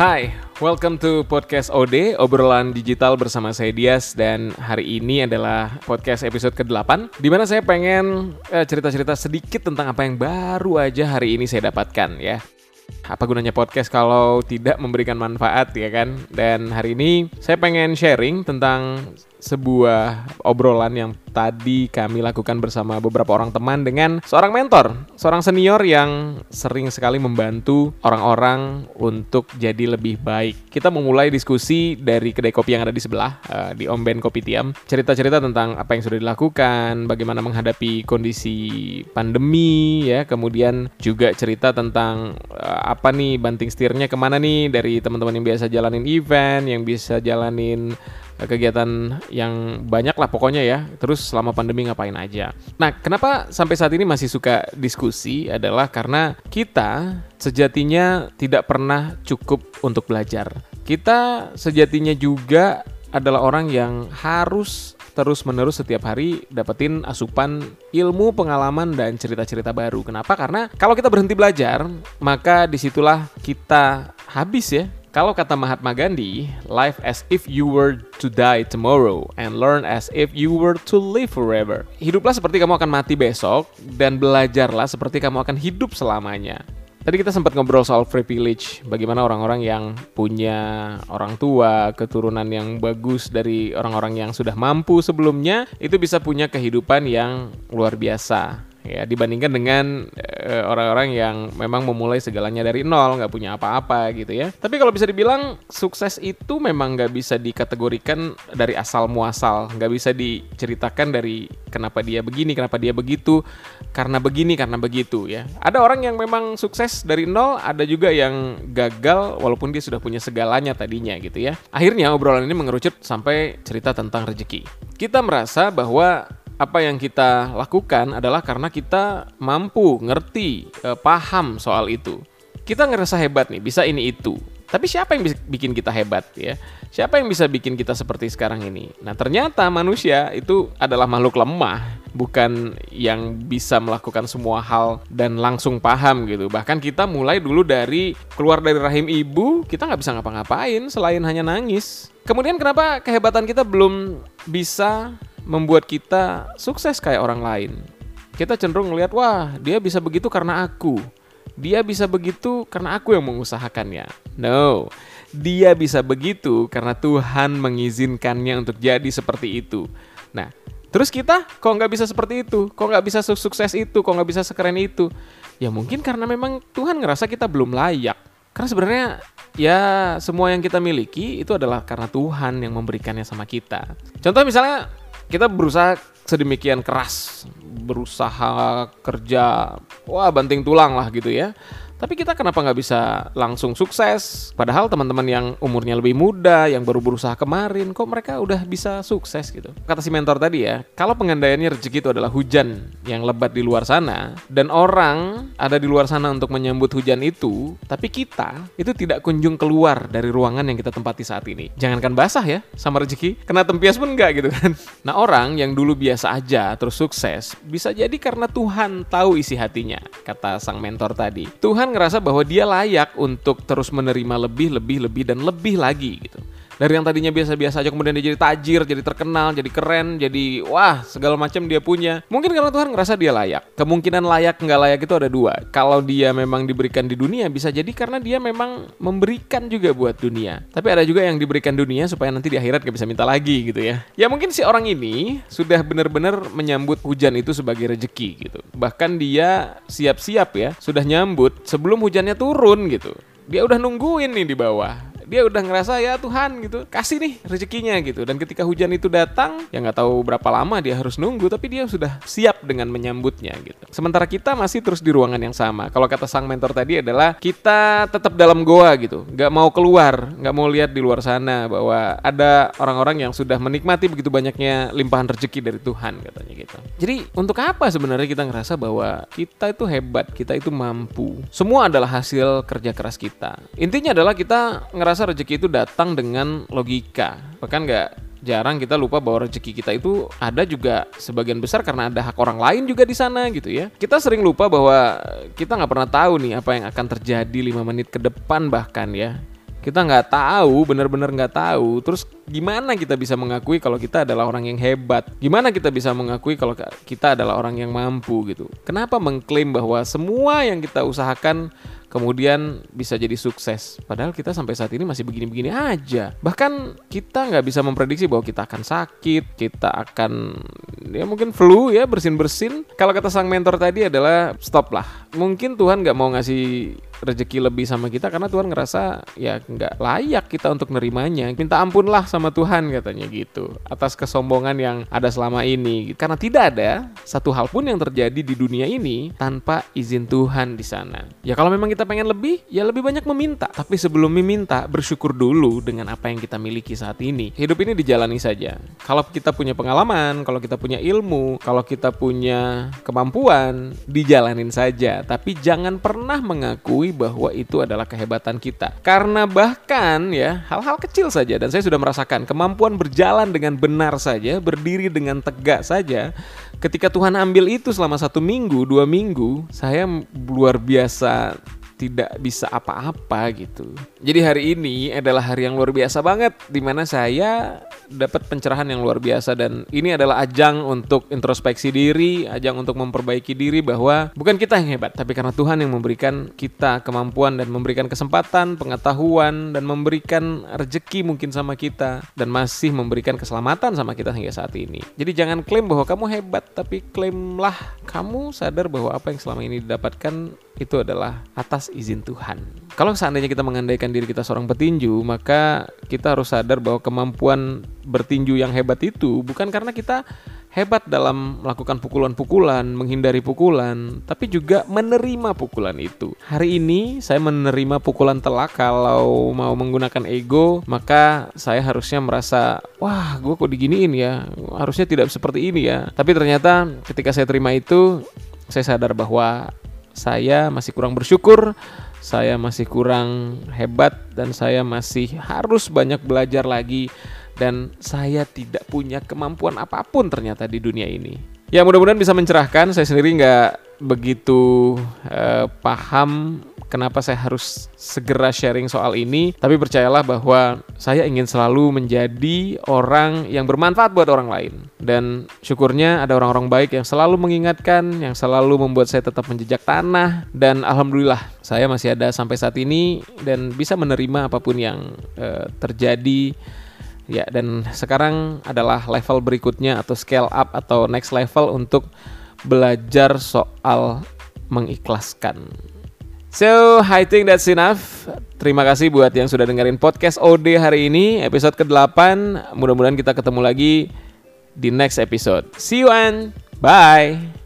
Hai, welcome to podcast OD, obrolan digital bersama saya Dias dan hari ini adalah podcast episode ke-8 di mana saya pengen eh, cerita-cerita sedikit tentang apa yang baru aja hari ini saya dapatkan ya. Apa gunanya podcast kalau tidak memberikan manfaat ya kan? Dan hari ini saya pengen sharing tentang sebuah obrolan yang tadi kami lakukan bersama beberapa orang teman dengan seorang mentor, seorang senior yang sering sekali membantu orang-orang untuk jadi lebih baik. Kita memulai diskusi dari kedai kopi yang ada di sebelah, uh, di Omben Kopi Tiam. Cerita-cerita tentang apa yang sudah dilakukan, bagaimana menghadapi kondisi pandemi, ya. Kemudian juga cerita tentang uh, apa nih banting setirnya ke mana nih dari teman-teman yang biasa jalanin event, yang bisa jalanin kegiatan yang banyak lah pokoknya ya. Terus selama pandemi ngapain aja. Nah, kenapa sampai saat ini masih suka diskusi adalah karena kita sejatinya tidak pernah cukup untuk belajar. Kita sejatinya juga adalah orang yang harus terus-menerus setiap hari dapetin asupan ilmu, pengalaman, dan cerita-cerita baru. Kenapa? Karena kalau kita berhenti belajar, maka di situlah kita habis ya kalau kata Mahatma Gandhi, life as if you were to die tomorrow and learn as if you were to live forever. Hiduplah seperti kamu akan mati besok dan belajarlah seperti kamu akan hidup selamanya. Tadi kita sempat ngobrol soal privilege, bagaimana orang-orang yang punya orang tua, keturunan yang bagus dari orang-orang yang sudah mampu sebelumnya, itu bisa punya kehidupan yang luar biasa ya dibandingkan dengan orang orang-orang yang memang memulai segalanya dari nol nggak punya apa-apa gitu ya. Tapi kalau bisa dibilang sukses itu memang nggak bisa dikategorikan dari asal muasal. Nggak bisa diceritakan dari kenapa dia begini kenapa dia begitu karena begini karena begitu ya. Ada orang yang memang sukses dari nol ada juga yang gagal walaupun dia sudah punya segalanya tadinya gitu ya. Akhirnya obrolan ini mengerucut sampai cerita tentang rezeki. Kita merasa bahwa apa yang kita lakukan adalah karena kita mampu ngerti, eh, paham soal itu. Kita ngerasa hebat nih, bisa ini itu. Tapi siapa yang bikin kita hebat ya? Siapa yang bisa bikin kita seperti sekarang ini? Nah, ternyata manusia itu adalah makhluk lemah, bukan yang bisa melakukan semua hal dan langsung paham gitu. Bahkan kita mulai dulu dari keluar dari rahim ibu, kita nggak bisa ngapa-ngapain selain hanya nangis. Kemudian kenapa kehebatan kita belum bisa membuat kita sukses kayak orang lain. Kita cenderung melihat, wah dia bisa begitu karena aku. Dia bisa begitu karena aku yang mengusahakannya. No, dia bisa begitu karena Tuhan mengizinkannya untuk jadi seperti itu. Nah, terus kita kok nggak bisa seperti itu? Kok nggak bisa sukses itu? Kok nggak bisa sekeren itu? Ya mungkin karena memang Tuhan ngerasa kita belum layak. Karena sebenarnya ya semua yang kita miliki itu adalah karena Tuhan yang memberikannya sama kita. Contoh misalnya kita berusaha sedemikian keras, berusaha kerja, wah banting tulang lah gitu ya. Tapi kita kenapa nggak bisa langsung sukses? Padahal teman-teman yang umurnya lebih muda, yang baru berusaha kemarin, kok mereka udah bisa sukses gitu? Kata si mentor tadi ya, kalau pengandaiannya rezeki itu adalah hujan yang lebat di luar sana, dan orang ada di luar sana untuk menyambut hujan itu, tapi kita itu tidak kunjung keluar dari ruangan yang kita tempati saat ini. Jangankan basah ya, sama rezeki, kena tempias pun enggak gitu kan. Nah orang yang dulu biasa aja terus sukses, bisa jadi karena Tuhan tahu isi hatinya, kata sang mentor tadi. Tuhan ngerasa bahwa dia layak untuk terus menerima lebih, lebih, lebih dan lebih lagi gitu dari yang tadinya biasa-biasa aja kemudian dia jadi tajir, jadi terkenal, jadi keren, jadi wah segala macam dia punya. Mungkin karena Tuhan ngerasa dia layak. Kemungkinan layak nggak layak itu ada dua. Kalau dia memang diberikan di dunia bisa jadi karena dia memang memberikan juga buat dunia. Tapi ada juga yang diberikan dunia supaya nanti di akhirat gak bisa minta lagi gitu ya. Ya mungkin si orang ini sudah benar-benar menyambut hujan itu sebagai rejeki gitu. Bahkan dia siap-siap ya, sudah nyambut sebelum hujannya turun gitu. Dia udah nungguin nih di bawah dia udah ngerasa ya Tuhan gitu. Kasih nih rezekinya gitu. Dan ketika hujan itu datang ya nggak tahu berapa lama dia harus nunggu tapi dia sudah siap dengan menyambutnya gitu. Sementara kita masih terus di ruangan yang sama. Kalau kata sang mentor tadi adalah kita tetap dalam goa gitu. Nggak mau keluar nggak mau lihat di luar sana bahwa ada orang-orang yang sudah menikmati begitu banyaknya limpahan rezeki dari Tuhan katanya gitu. Jadi untuk apa sebenarnya kita ngerasa bahwa kita itu hebat kita itu mampu? Semua adalah hasil kerja keras kita. Intinya adalah kita ngerasa rasa rezeki itu datang dengan logika. Bahkan nggak jarang kita lupa bahwa rezeki kita itu ada juga sebagian besar karena ada hak orang lain juga di sana gitu ya. Kita sering lupa bahwa kita nggak pernah tahu nih apa yang akan terjadi lima menit ke depan bahkan ya. Kita nggak tahu, benar-benar nggak tahu. Terus gimana kita bisa mengakui kalau kita adalah orang yang hebat? Gimana kita bisa mengakui kalau kita adalah orang yang mampu gitu? Kenapa mengklaim bahwa semua yang kita usahakan kemudian bisa jadi sukses. Padahal kita sampai saat ini masih begini-begini aja. Bahkan kita nggak bisa memprediksi bahwa kita akan sakit, kita akan ya mungkin flu ya bersin-bersin. Kalau kata sang mentor tadi adalah stop lah. Mungkin Tuhan nggak mau ngasih rezeki lebih sama kita karena Tuhan ngerasa ya nggak layak kita untuk nerimanya. Minta ampun lah sama Tuhan katanya gitu atas kesombongan yang ada selama ini. Karena tidak ada satu hal pun yang terjadi di dunia ini tanpa izin Tuhan di sana. Ya kalau memang kita pengen lebih, ya lebih banyak meminta. Tapi sebelum meminta, bersyukur dulu dengan apa yang kita miliki saat ini. Hidup ini dijalani saja. Kalau kita punya pengalaman, kalau kita punya ilmu, kalau kita punya kemampuan, dijalanin saja. Tapi jangan pernah mengakui bahwa itu adalah kehebatan kita. Karena bahkan ya hal-hal kecil saja dan saya sudah merasakan kemampuan berjalan dengan benar saja, berdiri dengan tegak saja. Ketika Tuhan ambil itu selama satu minggu, dua minggu, saya luar biasa tidak bisa apa-apa gitu. Jadi hari ini adalah hari yang luar biasa banget di mana saya dapat pencerahan yang luar biasa dan ini adalah ajang untuk introspeksi diri, ajang untuk memperbaiki diri bahwa bukan kita yang hebat, tapi karena Tuhan yang memberikan kita kemampuan dan memberikan kesempatan, pengetahuan dan memberikan rezeki mungkin sama kita dan masih memberikan keselamatan sama kita hingga saat ini. Jadi jangan klaim bahwa kamu hebat, tapi klaimlah kamu sadar bahwa apa yang selama ini didapatkan itu adalah atas izin Tuhan. Kalau seandainya kita mengandaikan diri kita seorang petinju, maka kita harus sadar bahwa kemampuan bertinju yang hebat itu bukan karena kita hebat dalam melakukan pukulan-pukulan, menghindari pukulan, tapi juga menerima pukulan itu. Hari ini saya menerima pukulan telak kalau mau menggunakan ego, maka saya harusnya merasa, wah gue kok diginiin ya, harusnya tidak seperti ini ya. Tapi ternyata ketika saya terima itu, saya sadar bahwa saya masih kurang bersyukur, saya masih kurang hebat, dan saya masih harus banyak belajar lagi, dan saya tidak punya kemampuan apa pun ternyata di dunia ini. Ya mudah-mudahan bisa mencerahkan. Saya sendiri nggak begitu uh, paham kenapa saya harus segera sharing soal ini. Tapi percayalah bahwa saya ingin selalu menjadi orang yang bermanfaat buat orang lain. Dan syukurnya ada orang-orang baik yang selalu mengingatkan, yang selalu membuat saya tetap menjejak tanah. Dan alhamdulillah saya masih ada sampai saat ini dan bisa menerima apa pun yang uh, terjadi. Ya, dan sekarang adalah level berikutnya atau scale up atau next level untuk belajar soal mengikhlaskan. So, I think that's enough. Terima kasih buat yang sudah dengerin podcast OD hari ini, episode ke-8. Mudah-mudahan kita ketemu lagi di next episode. See you and bye.